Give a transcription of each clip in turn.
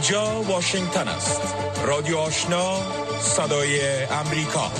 اینجا واشنگتن است. رادیو آشنا صدای امریکا.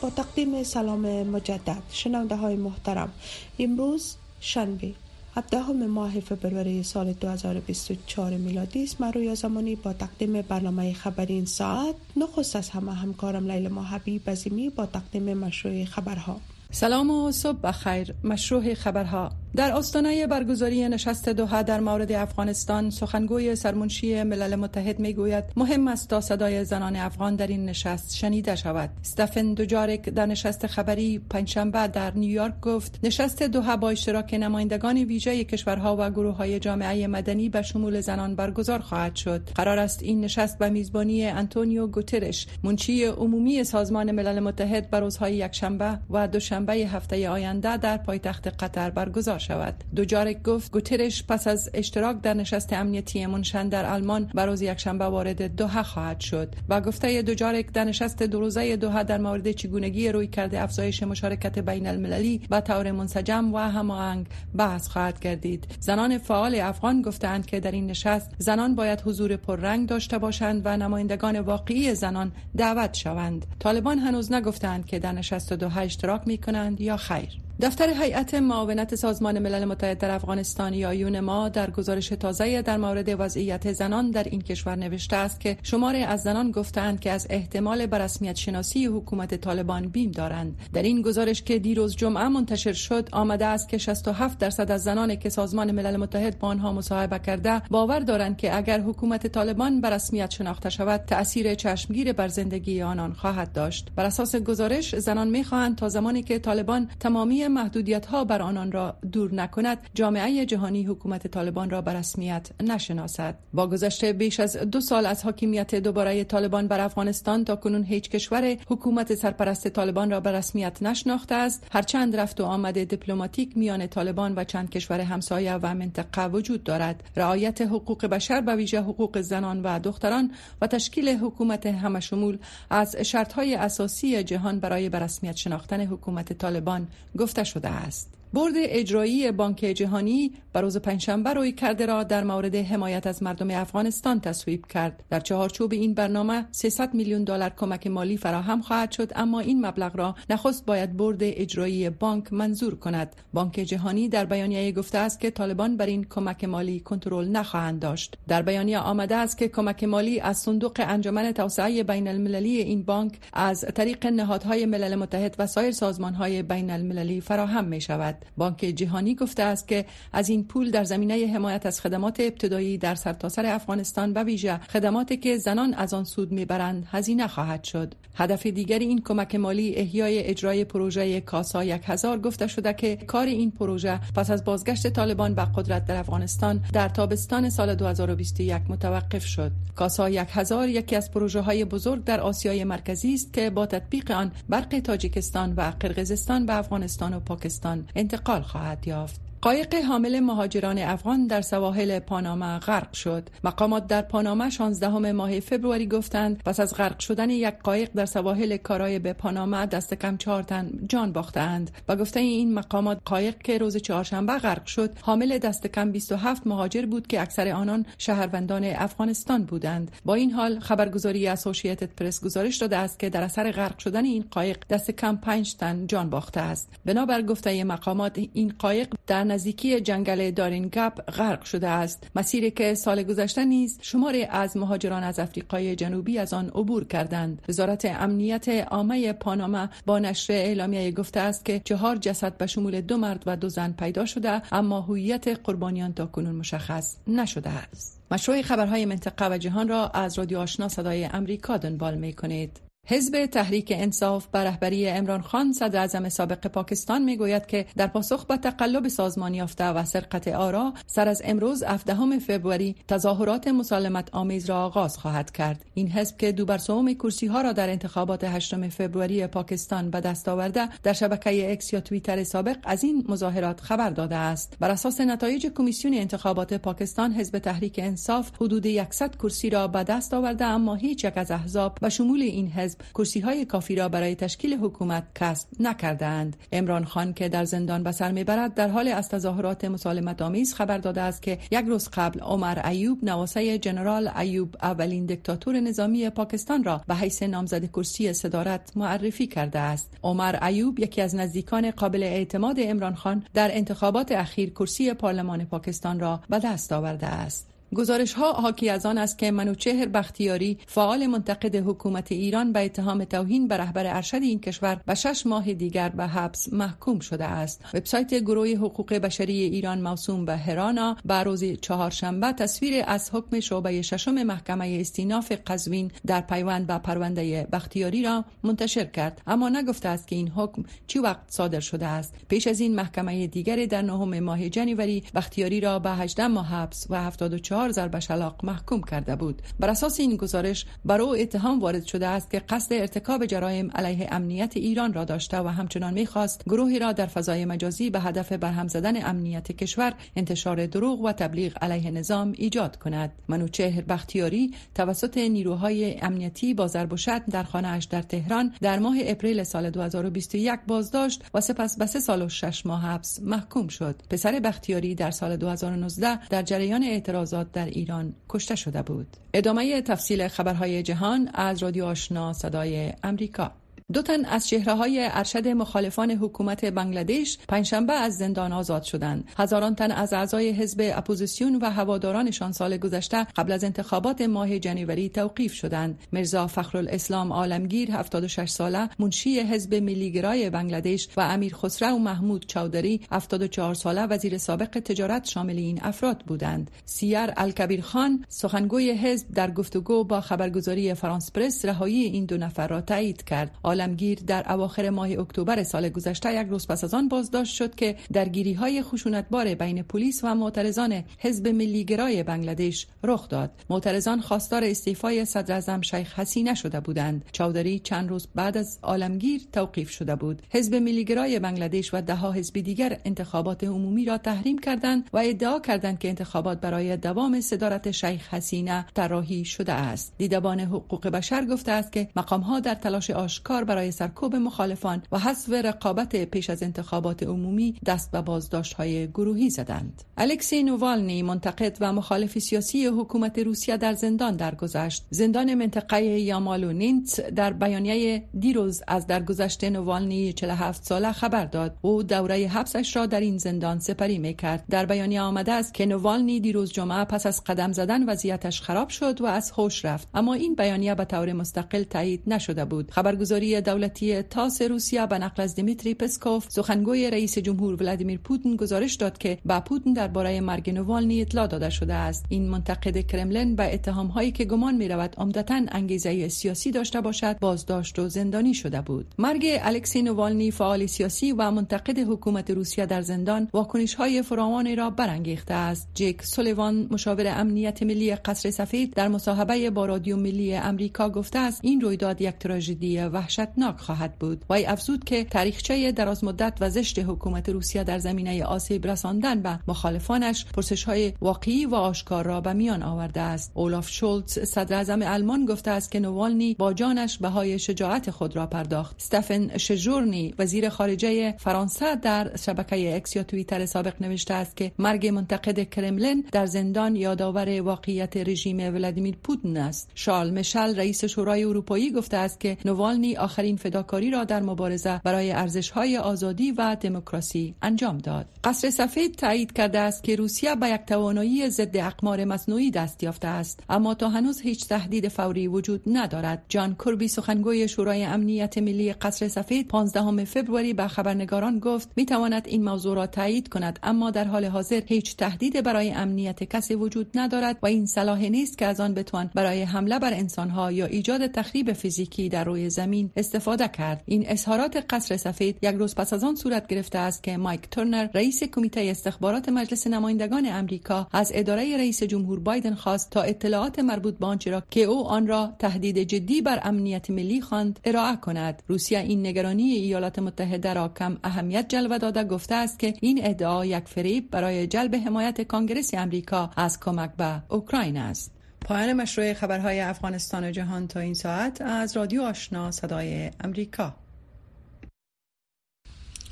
با تقدیم سلام مجدد شنونده های محترم. امروز شنبه 17 ماه فبروری سال 2024 میلادی است. من رویا زمانی با تقدیم برنامه خبری این ساعت. نخست از همه همکارم لیل محبی بزیمی با تقدیم مشروع خبرها. سلام و صبح بخیر مشروع خبرها. در آستانه برگزاری نشست دوحه در مورد افغانستان سخنگوی سرمنشی ملل متحد می گوید مهم است تا صدای زنان افغان در این نشست شنیده شود. استفن دوجارک در نشست خبری پنجشنبه در نیویورک گفت نشست دوحه با اشتراک نمایندگان ویژه کشورها و گروه های جامعه مدنی به شمول زنان برگزار خواهد شد. قرار است این نشست به میزبانی انتونیو گوترش منشی عمومی سازمان ملل متحد بر روزهای یکشنبه و دوشنبه هفته آینده در پایتخت قطر برگزار شود. دوجارک گفت گوترش پس از اشتراک در نشست امنیتی منشن در آلمان به روز یکشنبه وارد دوحه خواهد شد. و گفته دوجارک در نشست دو روزه دوحه در مورد چگونگی روی کرده افزایش مشارکت بین المللی به طور منسجم و هماهنگ بحث خواهد گردید. زنان فعال افغان گفتند که در این نشست زنان باید حضور پررنگ داشته باشند و نمایندگان واقعی زنان دعوت شوند. طالبان هنوز نگفتند که در نشست دوحه اشتراک می کنند یا خیر. دفتر هیئت معاونت سازمان ملل متحد در افغانستان یا یونما در گزارش تازه در مورد وضعیت زنان در این کشور نوشته است که شمار از زنان گفتند که از احتمال برسمیت شناسی حکومت طالبان بیم دارند. در این گزارش که دیروز جمعه منتشر شد آمده است که 67 درصد از زنان که سازمان ملل متحد با آنها مصاحبه کرده باور دارند که اگر حکومت طالبان به رسمیت شناخته شود تاثیر چشمگیر بر زندگی آنان خواهد داشت. بر اساس گزارش زنان می‌خواهند تا زمانی که طالبان تمامی محدودیت ها بر آنان را دور نکند جامعه جهانی حکومت طالبان را به رسمیت نشناسد. با گذشته بیش از دو سال از حاکمیت دوباره طالبان بر افغانستان تا کنون هیچ کشور حکومت سرپرست طالبان را به رسمیت نشناخته است. هرچند رفت و آمد دیپلماتیک میان طالبان و چند کشور همسایه و منطقه وجود دارد. رعایت حقوق بشر به ویژه حقوق زنان و دختران و تشکیل حکومت همشمول از شرطهای اساسی جهان برای به رسمیت شناختن حکومت طالبان گفت شده است. برد اجرایی بانک جهانی روز پنجشنبه روی کرده را در مورد حمایت از مردم افغانستان تصویب کرد. در چهارچوب این برنامه 300 میلیون دلار کمک مالی فراهم خواهد شد اما این مبلغ را نخست باید برد اجرایی بانک منظور کند. بانک جهانی در بیانیه گفته است که طالبان بر این کمک مالی کنترل نخواهند داشت. در بیانیه آمده است که کمک مالی از صندوق انجمن توسعه بین المللی این بانک از طریق نهادهای ملل متحد و سایر سازمانهای بین المللی فراهم می شود بانک جهانی گفته است که از این پول در زمینه حمایت از خدمات ابتدایی در سرتاسر افغانستان به ویژه خدماتی که زنان از آن سود می‌برند هزینه خواهد شد. هدف دیگر این کمک مالی احیای اجرای پروژه کاسا یک هزار گفته شده که کار این پروژه پس از بازگشت طالبان به قدرت در افغانستان در تابستان سال 2021 متوقف شد. کاسا یک یکی از پروژه های بزرگ در آسیای مرکزی است که با تطبیق آن برق تاجیکستان و قرقیزستان به افغانستان و پاکستان انتقال خواهد یافت. قایق حامل مهاجران افغان در سواحل پاناما غرق شد. مقامات در پاناما 16 ماه فبروری گفتند پس از غرق شدن یک قایق در سواحل کارای به پاناما دست کم چهار تن جان باختند. و گفته این مقامات قایق که روز چهارشنبه غرق شد حامل دست کم 27 مهاجر بود که اکثر آنان شهروندان افغانستان بودند. با این حال خبرگزاری اسوسییتد پرس گزارش داده است که در اثر غرق شدن این قایق دست کم 5 تن جان باخته است. بنابر گفته مقامات این قایق در نزدیکی جنگل دارین گپ غرق شده است. مسیری که سال گذشته نیز شماری از مهاجران از افریقای جنوبی از آن عبور کردند. وزارت امنیت عامه پاناما با نشر اعلامیه گفته است که چهار جسد به شمول دو مرد و دو زن پیدا شده اما هویت قربانیان تا کنون مشخص نشده است. مشروع خبرهای منطقه و جهان را از رادیو آشنا صدای امریکا دنبال می کنید حزب تحریک انصاف به رهبری عمران خان صدر اعظم سابق پاکستان می‌گوید که در پاسخ به تقلب سازمان یافته و سرقت آرا سر از امروز 17 فوریه تظاهرات مسالمت آمیز را آغاز خواهد کرد. این حزب که دو بر سوم کرسی ها را در انتخابات 8 فوریه پاکستان به دست آورده در شبکه اکس یا توییتر سابق از این مظاهرات خبر داده است. بر اساس نتایج کمیسیون انتخابات پاکستان حزب تحریک انصاف حدود 100 کرسی را به دست آورده اما هیچ یک از احزاب به شمول این حزب حزب کرسی های کافی را برای تشکیل حکومت کسب نکردند. عمران خان که در زندان به سر می‌برد در حال از تظاهرات مسالمت آمیز خبر داده است که یک روز قبل عمر ایوب نواسه جنرال ایوب اولین دکتاتور نظامی پاکستان را به حیث نامزد کرسی صدارت معرفی کرده است. عمر ایوب یکی از نزدیکان قابل اعتماد عمران خان در انتخابات اخیر کرسی پارلمان پاکستان را به دست آورده است. گزارش ها حاکی از آن است که منوچهر بختیاری فعال منتقد حکومت ایران به اتهام توهین به رهبر ارشد این کشور به شش ماه دیگر به حبس محکوم شده است. وبسایت گروه حقوق بشری ایران موسوم به هرانا به روز چهارشنبه تصویر از حکم شعبه ششم محکمه استیناف قزوین در پیوند به پرونده بختیاری را منتشر کرد. اما نگفته است که این حکم چی وقت صادر شده است. پیش از این محکمه دیگری در نهم ماه جنوری بختیاری را به 18 ماه حبس و 74 چهار ضرب شلاق محکوم کرده بود. بر اساس این گزارش بر او اتهام وارد شده است که قصد ارتکاب جرایم علیه امنیت ایران را داشته و همچنان می‌خواست گروهی را در فضای مجازی به هدف برهم زدن امنیت کشور انتشار دروغ و تبلیغ علیه نظام ایجاد کند. منوچهر بختیاری توسط نیروهای امنیتی با ضرب و شتم در خانهاش در تهران در ماه اپریل سال 2021 بازداشت و سپس به سه سال و شش ماه حبس محکوم شد. پسر بختیاری در سال 2019 در جریان اعتراضات در ایران کشته شده بود. ادامه تفصیل خبرهای جهان از رادیو آشنا صدای امریکا. دو تن از چهره های ارشد مخالفان حکومت بنگلادش پنجشنبه از زندان آزاد شدند. هزاران تن از اعضای حزب اپوزیسیون و هوادارانشان سال گذشته قبل از انتخابات ماه جنوری توقیف شدند. مرزا فخرالاسلام عالمگیر 76 ساله منشی حزب ملیگرای بنگلادش و امیر خسرو محمود چودری 74 ساله وزیر سابق تجارت شامل این افراد بودند. سیر الکبیر خان سخنگوی حزب در گفتگو با خبرگزاری فرانس پرس رهایی این دو نفر را تایید کرد. عالمگیر در اواخر ماه اکتبر سال گذشته یک روز پس از آن بازداشت شد که درگیری های خشونتبار بین پلیس و معترضان حزب ملیگرای بنگلادش رخ داد. معترضان خواستار استعفای صدر اعظم شیخ حسینه شده بودند. چودری چند روز بعد از عالمگیر توقیف شده بود. حزب ملیگرای بنگلادش و دهها حزب دیگر انتخابات عمومی را تحریم کردند و ادعا کردند که انتخابات برای دوام صدارت شیخ حسینه طراحی شده است. دیدبان حقوق بشر گفته است که مقام ها در تلاش آشکار برای سرکوب مخالفان و حذف رقابت پیش از انتخابات عمومی دست به بازداشت های گروهی زدند. الکسی نووالنی منتقد و مخالف سیاسی حکومت روسیه در زندان درگذشت. زندان منطقه یامالونینت در بیانیه دیروز از درگذشت نووالنی 47 ساله خبر داد. او دوره حبسش را در این زندان سپری می کرد. در بیانیه آمده است که نووالنی دیروز جمعه پس از قدم زدن وضعیتش خراب شد و از هوش رفت. اما این بیانیه به طور مستقل تایید نشده بود. خبرگزاری دولتی تاس روسیه به نقل از دیمیتری پسکوف سخنگوی رئیس جمهور ولادیمیر پوتین گزارش داد که با پوتین درباره مرگ نوالنی اطلاع داده شده است. این منتقد کرملن به اتهام هایی که گمان می رود عمدتا انگیزه سیاسی داشته باشد بازداشت و زندانی شده بود. مرگ الکسی نوالنی فعال سیاسی و منتقد حکومت روسیه در زندان واکنش های فراوانی را برانگیخته است. جک سولیوان مشاور امنیت ملی قصر سفید در مصاحبه با رادیو ملی امریکا گفته است این رویداد یک تراژدی وحشت وحشتناک خواهد بود. وی افزود که تاریخچه دراز مدت و زشت حکومت روسیه در زمینه آسیب رساندن به مخالفانش پرسش های واقعی و آشکار را به میان آورده است. اولاف شولتز صدر اعظم آلمان گفته است که نوالنی با جانش بهای شجاعت خود را پرداخت. استفن شجورنی وزیر خارجه فرانسه در شبکه اکس یا توییتر سابق نوشته است که مرگ منتقد کرملن در زندان یادآور واقعیت رژیم ولادیمیر پوتین است. شارل مشل رئیس شورای اروپایی گفته است که نوالنی آخرین فداکاری را در مبارزه برای های آزادی و دموکراسی انجام داد. قصر سفید تایید کرده است که روسیه به یک توانایی ضد اقمار مصنوعی دست یافته است اما تا هنوز هیچ تهدید فوری وجود ندارد. جان کربی سخنگوی شورای امنیت ملی قصر سفید 15 فوریه به خبرنگاران گفت می تواند این موضوع را تایید کند اما در حال حاضر هیچ تهدید برای امنیت کسی وجود ندارد و این صلاح نیست که از آن بتوان برای حمله بر انسانها یا ایجاد تخریب فیزیکی در روی زمین استفاده کرد. این اظهارات قصر سفید یک روز پس از آن صورت گرفته است که مایک تورنر رئیس کمیته استخبارات مجلس نمایندگان امریکا از اداره رئیس جمهور بایدن خواست تا اطلاعات مربوط به آنچه را که او آن را تهدید جدی بر امنیت ملی خواند ارائه کند. روسیه این نگرانی ایالات متحده را کم اهمیت جلوه داده گفته است که این ادعا یک فریب برای جلب حمایت کانگرس امریکا از کمک به اوکراین است. پایان مشروع خبرهای افغانستان و جهان تا این ساعت از رادیو آشنا صدای امریکا.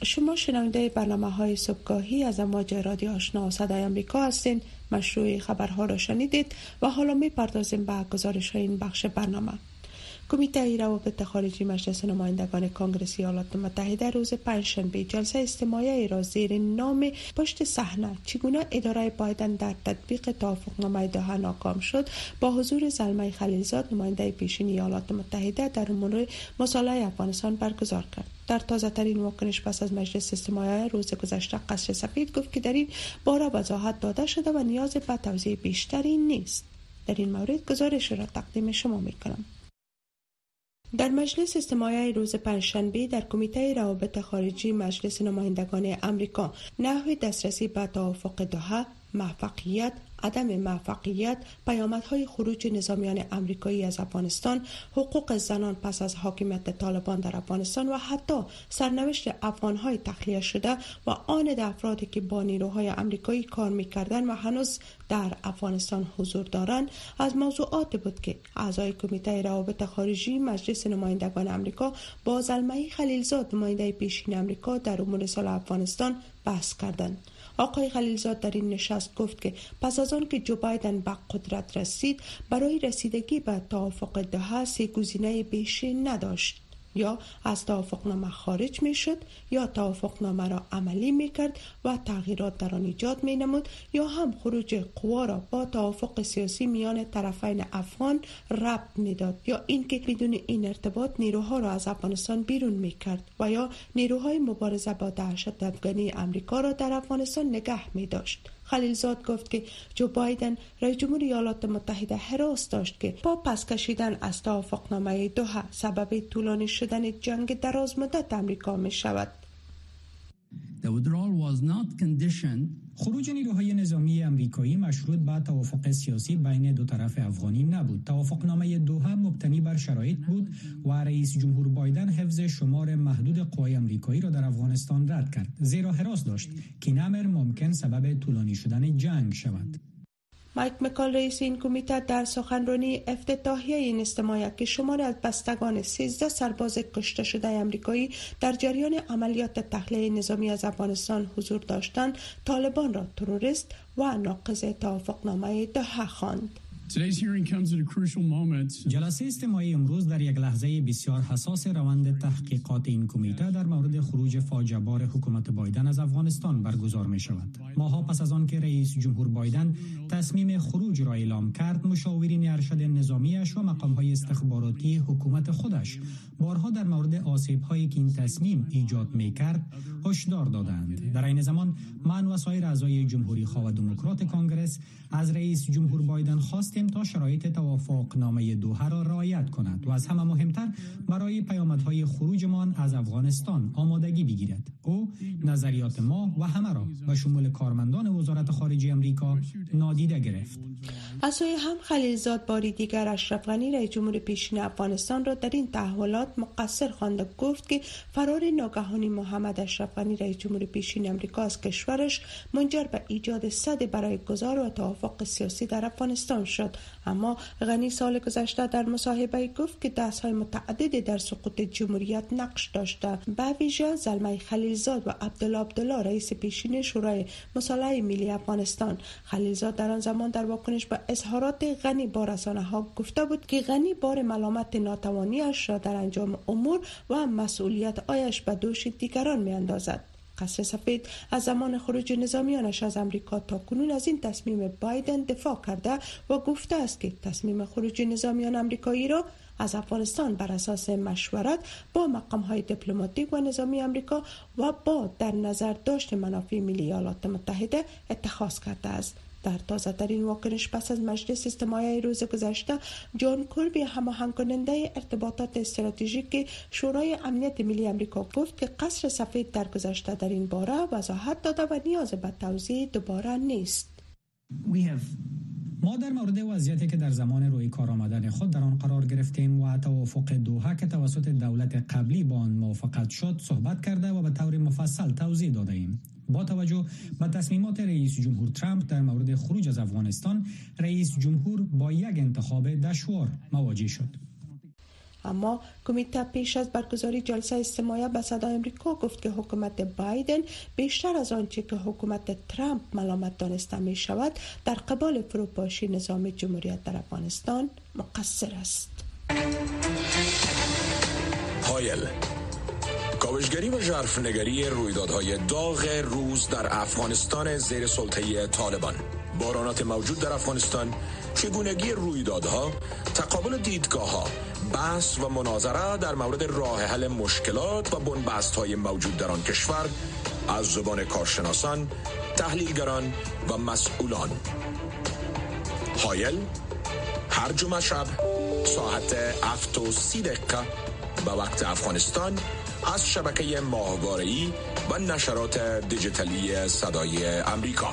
شما شنونده برنامه های صبحگاهی از امواج رادیو آشنا صدای امریکا هستین. مشروع خبرها را شنیدید و حالا می پردازیم به گزارش های این بخش برنامه. کمیته روابط خارجی مجلس نمایندگان کنگرس ایالات متحده روز پنجشنبه جلسه استماعی را زیر نام پشت صحنه چگونه اداره بایدن در تطبیق توافقنامه دوحه ناکام شد؟ با حضور زلمه خلیلزاد نماینده پیشین ایالات متحده در مورد مسائل افغانستان برگزار کرد. در تازه ترین واکنش پس از مجلس استماعی روز گذشته قصر سفید گفت که در این باره وضاحت داده شده و نیاز به توضیح بیشتری نیست. در این مورد گزارش را تقدیم شما می کنم. در مجلس استماعی روز پنجشنبه در کمیته روابط خارجی مجلس نمایندگان امریکا نحوی دسترسی به توافق دوحه موفقیت عدم موفقیت پیامدهای خروج نظامیان امریکایی از افغانستان حقوق زنان پس از حاکمیت طالبان در افغانستان و حتی سرنوشت افغانهای تخلیه شده و آن افرادی که با نیروهای امریکایی کار می‌کردن و هنوز در افغانستان حضور دارند. از موضوعات بود که اعضای کمیته روابط خارجی مجلس نمایندگان امریکا با زلمه خلیلزاد نماینده پیشین امریکا در امور سال افغانستان بحث کردند. آقای خلیلزاد در این نشست گفت که پس از که جو بایدن به قدرت رسید برای رسیدگی به توافق دوحه سه گزینه بیشی نداشت. یا از توافقنامه خارج می شد یا توافقنامه را عملی می کرد و تغییرات در آن ایجاد می نمود یا هم خروج قوا را با توافق سیاسی میان طرفین افغان ربط می داد یا اینکه بدون این ارتباط نیروها را از افغانستان بیرون می کرد و یا نیروهای مبارزه با دهشت افغانی امریکا را در افغانستان نگه می داشت خلیلزاد گفت که جو بایدن رئیس جمهور ایالات متحده حراس داشت که با پس کشیدن از توافقنامه دوحه سبب طولانی شدن جنگ دراز مدت امریکا می شود. خروج نیروهای نظامی امریکایی مشروط به توافق سیاسی بین دو طرف افغانی نبود. توافقنامه دوحه مبتنی بر شرایط بود و رئیس جمهور بایدن حفظ شمار محدود قوای امریکایی را در افغانستان رد کرد. زیرا حراس داشت که نمر ممکن سبب طولانی شدن جنگ شود. مایک مکال رئیس این کمیته در سخنرانی افتتاحیه این استماعی که شمار از بستگان 13 سرباز کشته شده امریکایی در جریان عملیات تخلیه نظامی از افغانستان حضور داشتند طالبان را تروریست و ناقض توافقنامه دوحه خواند. جلسه استماعی امروز در یک لحظه بسیار حساس روند تحقیقات این کمیته در مورد خروج فاجعه بار حکومت بایدن از افغانستان برگزار می شود. ماها پس از آن که رئیس جمهور بایدن تصمیم خروج را اعلام کرد، مشاورین ارشد نظامیش و مقام های استخباراتی حکومت خودش بارها در مورد آسیب هایی که این تصمیم ایجاد می کرد هشدار دادند. در این زمان من و سایر اعضای جمهوری خواه دموکرات کانگرس از رئیس جمهور بایدن خواستیم تا شرایط توافق نامه دوحه را رعایت کند و از همه مهمتر برای پیامدهای خروجمان از افغانستان آمادگی بگیرد. او نظریات ما و همه را به شمول کارمندان وزارت خارجه امریکا نادیده گرفت. از سوی هم خلیلزاد باری دیگر اشرف غنی رئیس جمهور پیشین افغانستان را در این تحولات مقصر خوانده گفت که فرار ناگهانی محمد اشرف غنی رئیس جمهور پیشین امریکا از کشورش منجر به ایجاد صد برای گذار و توافق سیاسی در افغانستان شد. اما غنی سال گذشته در مصاحبه گفت که دست های متعددی در سقوط جمهوریت نقش داشته. به ویژه زلمه خلیلزاد و عبدالله عبدالله رئیس پیشین شورای مصالحه ملی افغانستان. خلیلزاد در آن زمان در واکنش به اظهارات غنی با رسانه ها گفته بود که غنی بار ملامت ناتوانیش را در انجام امور و مسئولیت آیش به دوش دیگران می اندازد. قصر سفید از زمان خروج نظامیانش از امریکا تا کنون از این تصمیم بایدن دفاع کرده و گفته است که تصمیم خروج نظامیان امریکایی را از افغانستان بر اساس مشورت با مقام های دیپلماتیک و نظامی امریکا و با در نظر داشت منافع ملی ایالات متحده اتخاذ کرده است. در تازه ترین واکنش پس از مجلس استماعی روز گذشته جان کوربی هماهنگ کننده ارتباطات استراتژیک شورای امنیت ملی امریکا گفت که قصر سفید در گذشته در این باره وضاحت داده و نیاز به توضیح دوباره نیست ما در مورد وضعیتی که در زمان روی کار آمدن خود در آن قرار گرفتیم و توافق دوحه که توسط دولت قبلی با آن موافقت شد صحبت کرده و به طور مفصل توضیح داده ایم. با توجه به تصمیمات رئیس جمهور ترامپ در مورد خروج از افغانستان رئیس جمهور با یک انتخاب دشوار مواجه شد. اما کمیته پیش از برگزاری جلسه استماعی به صدای امریکا گفت که حکومت بایدن بیشتر از آنچه که حکومت ترامپ ملامت دانسته می شود در قبال فروپاشی نظام جمهوریت در افغانستان مقصر است. هایل. کاوشگری و جرفنگری رویدادهای داغ روز در افغانستان زیر سلطه طالبان. بارانات موجود در افغانستان چگونگی رویدادها تقابل دیدگاه ها بحث و مناظره در مورد راه حل مشکلات و بنبست های موجود در آن کشور از زبان کارشناسان تحلیلگران و مسئولان. هایل هر جمعه شب ساعت 7 و سی دقیقه. به وقت افغانستان از شبکه ماهواره‌ای و نشرات دیجیتالی صدای امریکا.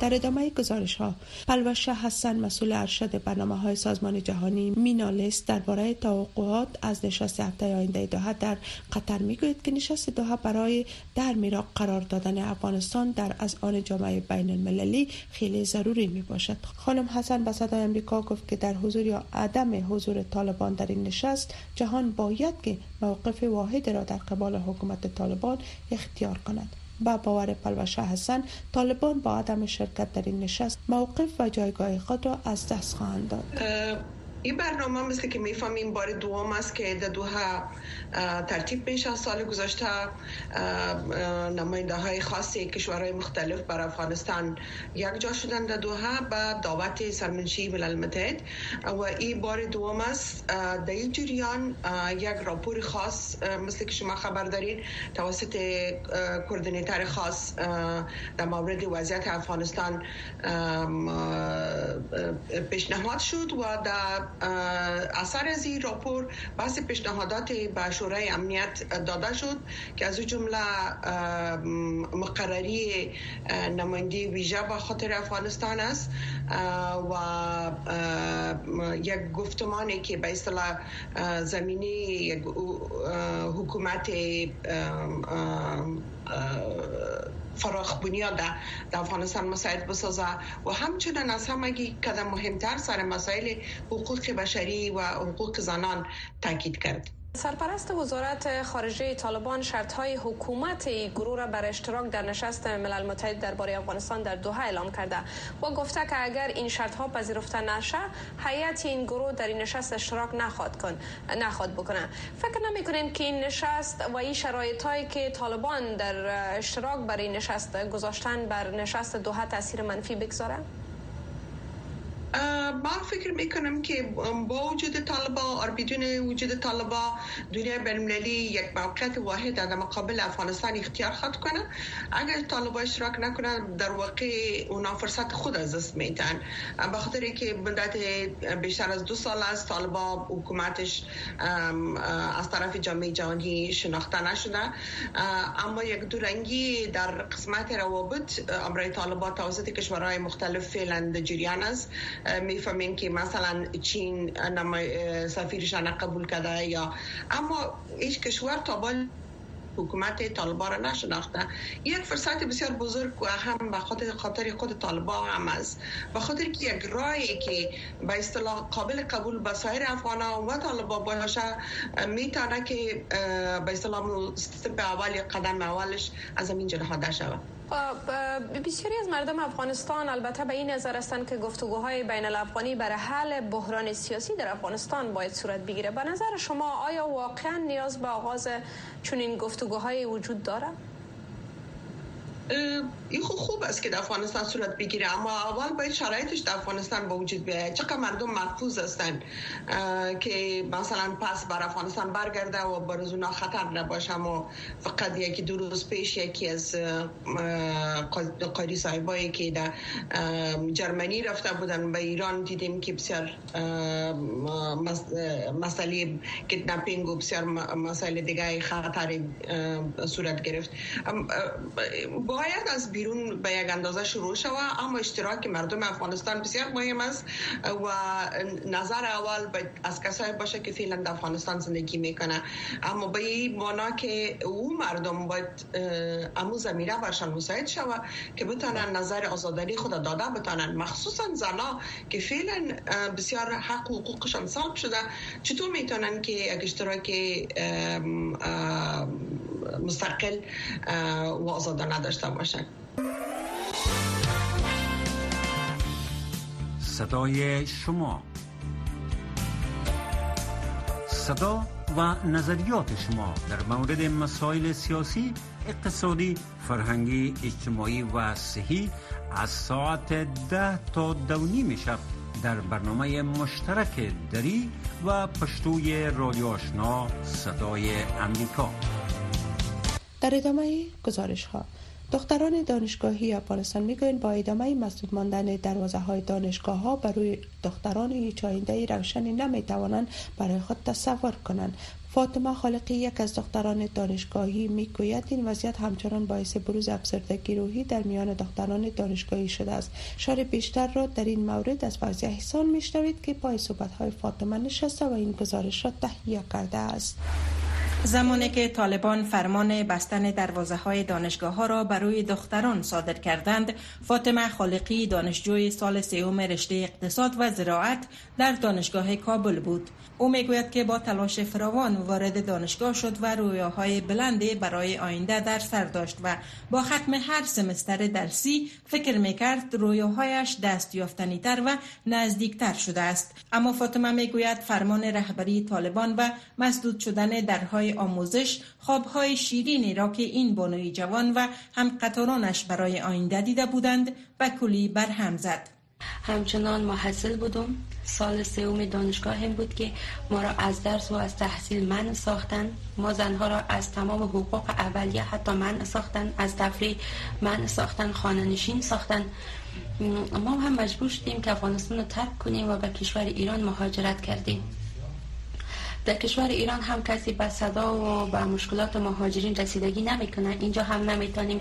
در ادامه گزارش ها پلوشه حسن مسئول ارشد برنامه های سازمان جهانی مینالست درباره توقعات از نشست هفته آینده دوحه در قطر می‌گوید که نشست دوحه برای در میراق قرار دادن افغانستان در از آن جامعه بین المللی خیلی ضروری می باشد خانم حسن به صدای امریکا گفت که در حضور یا عدم حضور طالبان در این نشست جهان باید که موقف واحد را در قبال حکومت طالبان اختیار کند. با باور پلوشه حسن طالبان با عدم شرکت در این نشست موقف و جایگاه خود را از دست خواهند داد. این برنامه مثل که می‌فهمیم بار دوم است که در دوها ترتیب میشه سال گذشته. نماینده های خاصی کشورهای مختلف بر افغانستان یک جا شدن در دوها با دعوت سرمنشی ملل متحد. و این بار دوم است در این جریان یک راپور خاص مثل که شما خبر دارین توسط کوردینیتر خاص در مورد وضعیت افغانستان پیشنهاد شد و در اثر از این راپور بحث پیشنهادات به شورای امنیت داده شد که از جمله مقرری نماینده ویژه به خاطر افغانستان است و یک گفتمانی که به اصطلاح زمینی یک حکومت فراخ بنیاد در افغانستان مساعد بسازه. و همچنین از همگی قدم مهمتر سر مسائل حقوق بشری و حقوق زنان تاکید کرد. سرپرست وزارت خارجه طالبان شرط های حکومت گروه را بر اشتراک در نشست ملل متحد درباره افغانستان در دوحه اعلام کرده. و گفته که اگر این شرط ها پذیرفته نشه هیئت این گروه در این نشست اشتراک نخواد کن نخواد بکنه. فکر نمی کنین که این نشست و این شرایط هایی که طالبان در اشتراک برای نشست گذاشتن بر نشست دوحه تاثیر منفی بگذاره؟ ما فکر می‌کنم که با وجود طالبا اور بدون وجود طالبا دنیا بینالمللی یک موقعیت واحد در مقابل افغانستان اختیار خواهد کنه. اگر طالبا اشتراک نکنند در واقع اونا فرصت خود از دست میدن. به خاطر که مدت بیشتر از دو سال است طالبا حکومتش از طرف جامعه جهانی شناخته نشده. اما یک دورنگی در قسمت روابط امرای طالبا توسط کشورهای مختلف فعلا جریان است. می‌فهمین که مثلا چین سفیرشان قبول کرده یا اما هیچ کشور تا حکومت طالبان را نشناخته. یک فرصت بسیار بزرگ و هم به خاطر خاطر خود طالبان هم است. به خاطر که یک رای که به اصطلاح قابل قبول به سایر افغان و طالبان باشه می‌تونه که به اصطلاح استپ اول قدم اولش از همین جنها شود. بسیاری از مردم افغانستان البته به این نظر هستند که گفتگوهای بین الافغانی برای حل بحران سیاسی در افغانستان باید صورت بگیره. به نظر شما آیا واقعا نیاز به آغاز چنین گفتگوهای وجود داره؟ این خوب خوب است که در افغانستان صورت بگیره اما اول باید شرایطش در افغانستان با وجود بیاید چقدر مردم محفوظ هستند که مثلا پس بر افغانستان برگرده و برز اونا خطر نباشه اما فقط یکی دو روز پیش یکی از قایدی صاحبایی که در جرمنی رفته بودن به ایران دیدیم که بسیار مسئله کدنپینگ و بسیار مسائل دیگه خطر صورت گرفت. با باید از بیرون به یک اندازه شروع شود اما اشتراک مردم افغانستان بسیار مهم است و نظر اول از کسایی باشه که فعلا در افغانستان زندگی می‌کنه اما به این معنا که او مردم باید امو زمینه برشان مساعد شود که بتانن نظر آزاداری خود داده بتانن مخصوصا زنا که فعلا بسیار حق و حقوقشان سلب شده. چطور می‌تونن که اشتراک مستقل و آزادانه داشته باشن صدای شما. صدا و نظریات شما در مورد مسائل سیاسی اقتصادی فرهنگی اجتماعی و صحی از ساعت ده تا دو شب در برنامه مشترک دری و پشتوی رادیو آشنا صدای امریکا. در ادامه گزارش ها دختران دانشگاهی افغانستان می‌گویند با ادامه مسدود ماندن دروازه های دانشگاه ها بر روی دختران هیچ آینده روشنی نمی‌توانند برای خود تصور کنند. فاطمه خالقی یک از دختران دانشگاهی می‌گوید این وضعیت همچنان باعث بروز افسردگی روحی در میان دختران دانشگاهی شده است. شار بیشتر را در این مورد از فوزی احسان میشنوید که پای صحبت های فاطمه نشسته و این گزارش را تهیه کرده است. زمانی که طالبان فرمان بستن دروازه های دانشگاه ها را برای دختران صادر کردند فاطمه خالقی دانشجوی سال سوم رشته اقتصاد و زراعت در دانشگاه کابل بود. او می‌گوید که با تلاش فراوان وارد دانشگاه شد و رویاهای بلندی برای آینده در سر داشت و با ختم هر سمستر درسی فکر می‌کرد رویاهایش دست یافتنی تر و نزدیکتر شده است. اما فاطمه می‌گوید فرمان رهبری طالبان و مسدود شدن درهای آموزش خوابهای شیرینی را که این بانوی جوان و هم قطارانش برای آینده دیده بودند و کلی برهم زد. همچنان محصل بودم. سال سوم دانشگاه هم بود که ما را از درس و از تحصیل من ساختن. ما زنها را از تمام حقوق اولیه حتی من ساختن از تفریح من ساختن خانه نشین ساختن ما هم مجبور شدیم که افغانستان رو ترک کنیم و به کشور ایران مهاجرت کردیم. در کشور ایران هم کسی به صدا و به مشکلات مهاجرین رسیدگی نمی‌کنه. اینجا هم نمی‌تونیم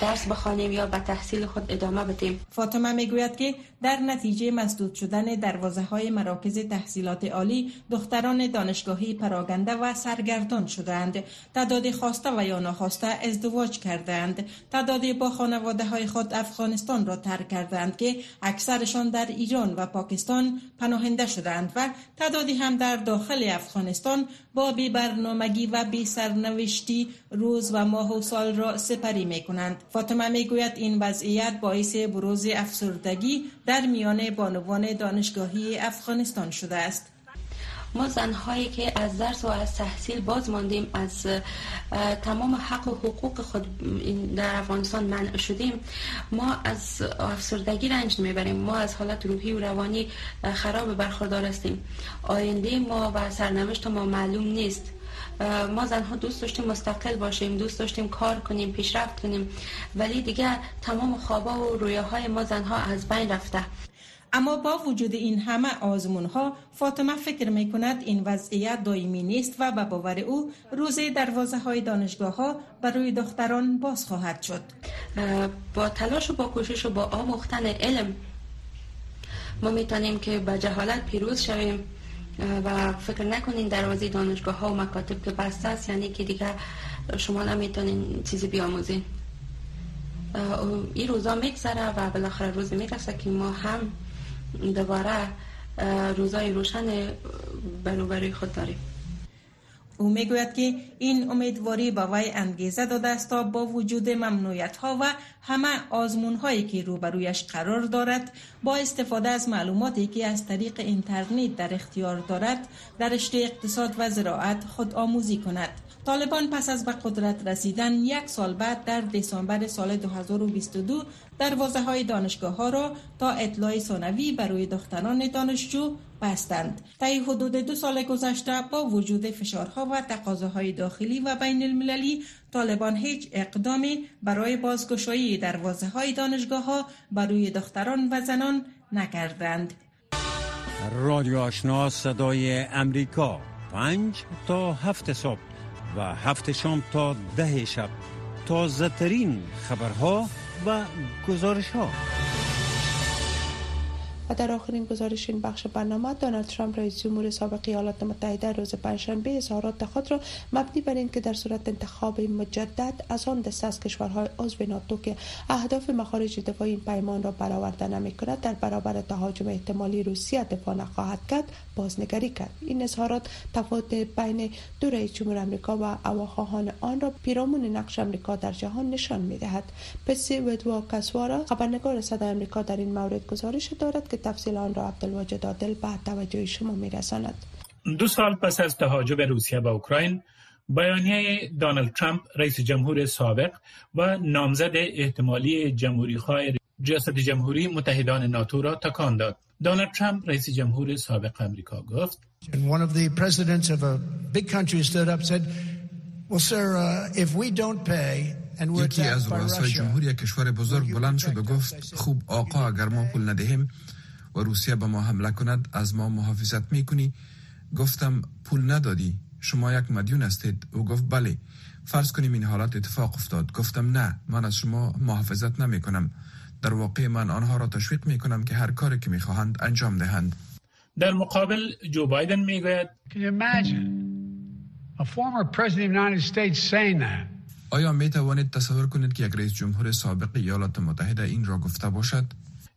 درس بخوانیم یا به تحصیل خود ادامه بدیم. فاطمه می‌گوید که در نتیجه مسدود شدن دروازه های مراکز تحصیلات عالی دختران دانشگاهی پراگنده و سرگردان شدند تعداد خواسته و یا ناخواسته ازدواج کردند تعدادی با خانواده های خود افغانستان را ترک کردند که اکثرشان در ایران و پاکستان پناهنده شدند و تعدادی هم در داخل افغانستان با بی برنامگی و بی سرنوشتی روز و ماه و سال را سپری می کنند. فاطمه می گوید این وضعیت باعث بروز افسردگی در میان بانوان دانشگاهی افغانستان شده است. ما زنهایی که از درس و از تحصیل باز ماندیم از تمام حق و حقوق خود در افغانستان منع شدیم ما از افسردگی رنج می‌بریم ما از حالت روحی و روانی خراب برخوردار هستیم. آینده ما و سرنوشت ما معلوم نیست. ما زنها دوست داشتیم مستقل باشیم دوست داشتیم کار کنیم پیشرفت کنیم ولی دیگه تمام خوابا و رویاهای ما زنها از بین رفته. اما با وجود این همه آزمون ها فاطمه فکر می کند این وضعیت دائمی نیست و به باور او روز دروازه های دانشگاه ها برای دختران باز خواهد شد. با تلاش و با کوشش و با آموختن علم ما می‌تونیم که به جهالت پیروز شویم. و فکر نکنین دروازه دانشگاه ها و مکاتب که بسته است یعنی که دیگه شما نمی‌تونین چیزی بیاموزین. این روزا میگذره و بالاخره روزی می‌رسه که ما هم دوباره روزای روشن بروبری خود داریم. او می‌گوید که این امیدواری به وی انگیزه داده است تا با وجود ممنوعیت ها و همه آزمون هایی که روبرویش قرار دارد با استفاده از معلوماتی که از طریق اینترنت در اختیار دارد در رشته اقتصاد و زراعت خود آموزی کند. طالبان پس از به قدرت رسیدن یک سال بعد در دسامبر سال 2022 دروازه های دانشگاه ها را تا اطلاع ثانوی برای دختران دانشجو بستند. طی حدود دو سال گذشته با وجود فشارها و تقاضاهای داخلی و بین المللی طالبان هیچ اقدامی برای بازگشایی دروازه های دانشگاه ها برای دختران و زنان نکردند. رادیو آشنا صدای امریکا پنج تا هفت صبح و هفت شام تا ده شب. تازه ترین خبرها و گزارش ها و در آخرین گزارش این بخش برنامه دونالد ترامپ رئیس جمهور سابق ایالات متحده روز پنجشنبه اظهارات خود را مبنی بر اینکه در صورت انتخاب مجدد از آن دسته از کشورهای عضو ناتو که اهداف مخارج دفاعی این پیمان را برآورده نمی کند در برابر تهاجم احتمالی روسیه دفاع نخواهد کرد بازنگری کرد. این اظهارات تفاوت بین دو رئیس جمهور امریکا و هواخواهان آن را پیرامون نقش امریکا در جهان نشان می دهد پسی ودوا کسوارا خبرنگار صدای امریکا در این مورد گزارش دارد که تفصیل آن را عبدالواجد عادل به توجه شما میرساند دو سال پس از تهاجم روسیه به اوکراین بیانیه دانالد ترامپ رئیس جمهور سابق و نامزد احتمالی جمهوری خواه ریاست جمهوری متحدان ناتو را تکان داد. دانالد ترامپ رئیس جمهور سابق امریکا گفت یکی از رؤسای جمهوری کشور بزرگ بلند شد و گفت خوب آقا اگر ما پول ندهیم و روسیه به ما حمله کند از ما محافظت می‌کنی؟ گفتم پول ندادی. شما یک مدیون هستید. او گفت بله. فرض کنیم این حالت اتفاق افتاد. گفتم نه من از شما محافظت نمی کنم در واقع من آنها را تشویق می کنم که هر کاری که می خواهند انجام دهند. در مقابل جو بایدن می گوید آیا می توانید تصور کنید که یک رئیس جمهور سابق ایالات متحده این را گفته باشد؟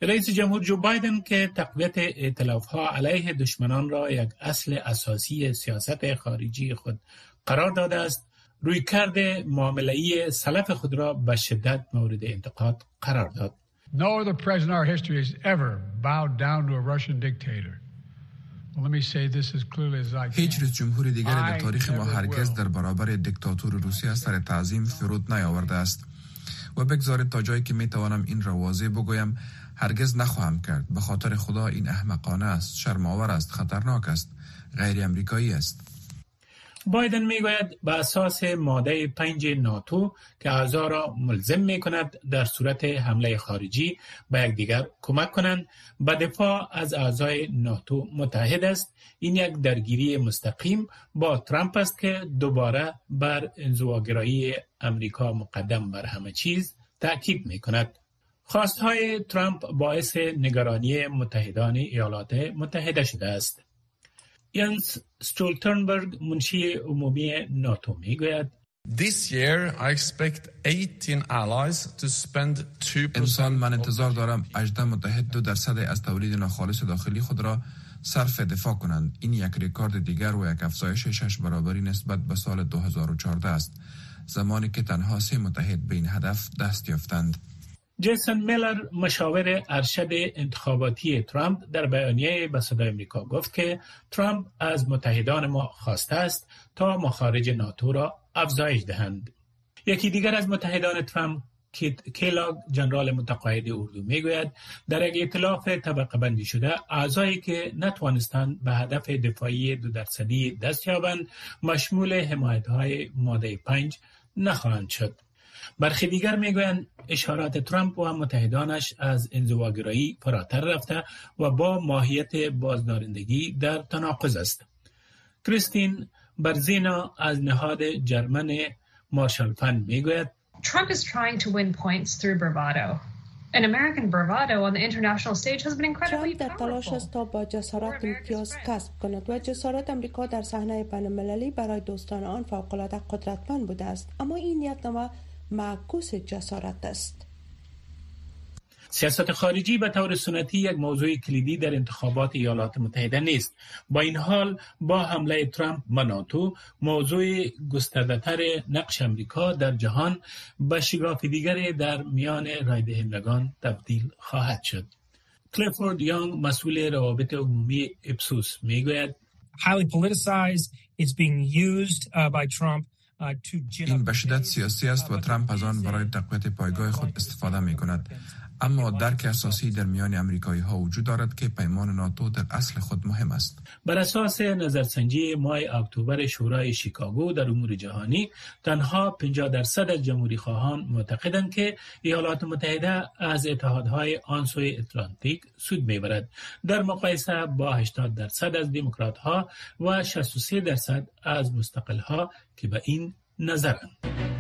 رئیس جمهور جو بایدن که تقویت ائتلاف ها علیه دشمنان را یک اصل اساسی سیاست خارجی خود قرار داده است روی کرده معامله‌ای سلف خود را به شدت مورد انتقاد قرار داد. No other president in our history has ever bowed down to a Russian dictator. هیچ رئیس جمهور دیگری در تاریخ ما هرگز در برابر دیکتاتور روسیه سر تعظیم فرود نیاورده است و بگذارید تا جایی که می توانم این را واضح بگویم هرگز نخواهم کرد. به خاطر خدا این احمقانه است شرماور است خطرناک است غیر امریکایی است. بایدن می‌گوید به اساس ماده پنج ناتو که اعضا را ملزم می کند در صورت حمله خارجی به یکدیگر کمک کنند به دفاع از اعضای ناتو متحد است. این یک درگیری مستقیم با ترامپ است که دوباره بر انزواگرایی امریکا مقدم بر همه چیز تاکید می کند خواستهای ترامپ باعث نگرانی متحدان ایالات متحده شده است. ینس ستولتنبرگ منشی عمومی ناتو می گوید This year I expect 18 allies to spend 2% امسال من انتظار دارم 18 متحد دو درصد از تولید ناخالص داخلی خود را صرف دفاع کنند. این یک رکورد دیگر و یک افزایش شش برابری نسبت به سال 2014 است. زمانی که تنها سه متحد به این هدف دست یافتند. جیسن میلر مشاور ارشد انتخاباتی ترامپ در بیانیه به صدای امریکا گفت که ترامپ از متحدان ما خواسته است تا مخارج ناتو را افزایش دهند. یکی دیگر از متحدان ترامپ کیلاگ جنرال متقاعد اردو می‌گوید در یک اطلاف طبقه بندی شده اعضایی که نتوانستند به هدف دفاعی دو درصدی دست یابند مشمول حمایت های ماده پنج نخواهند شد. برخی دیگر می‌گویند اشارات ترامپ و متحدانش از انزواگرایی فراتر رفته و با ماهیت بازدارندگی در تناقض است. کریستین برزینا از نهاد جرمن مارشال فند می‌گوید Trump is trying to win points through bravado. An American bravado on the international stage has been incredibly در تلاش است تا با جسارت امتیاز کسب کند و جسارت امریکا در صحنه بین‌المللی برای دوستان آن فوق‌العاده قدرتمند بوده است اما این یک نوع معکوس جسارت است. سیاست خارجی به طور سنتی یک موضوع کلیدی در انتخابات ایالات متحده نیست. با این حال با حمله ترامپ به ناتو موضوع گستردهتر نقش امریکا در جهان به شگاف دیگری در میان رایدهندگان تبدیل خواهد شد. کلیفورد یانگ مسئول روابط عمومی اپسوس می‌گوید highly politicized it's being used uh, by Trump این به شدت سیاسی است و ترامپ از آن برای تقویت پایگاه خود استفاده می کند اما درک اساسی در میان امریکایی ها وجود دارد که پیمان ناتو در اصل خود مهم است. بر اساس نظرسنجی ماه اکتبر شورای شیکاگو در امور جهانی تنها 50 درصد از جمهوری خواهان معتقدند که ایالات متحده از اتحادهای آن سوی اتلانتیک سود می‌برد. در مقایسه با 80 درصد از دموکرات ها و 63 درصد از مستقل ها که به این نظرند.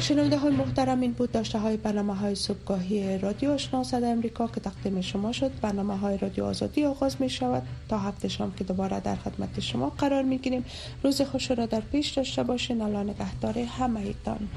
شنونده های محترم این بود داشته های برنامه های صبحگاهی رادیو آشنا صد امریکا که تقدیم شما شد. برنامه های رادیو آزادی آغاز می شود. تا هفته شام که دوباره در خدمت شما قرار می گیریم. روز خوش را در پیش داشته باشین. الله نگهدار همه ایتان.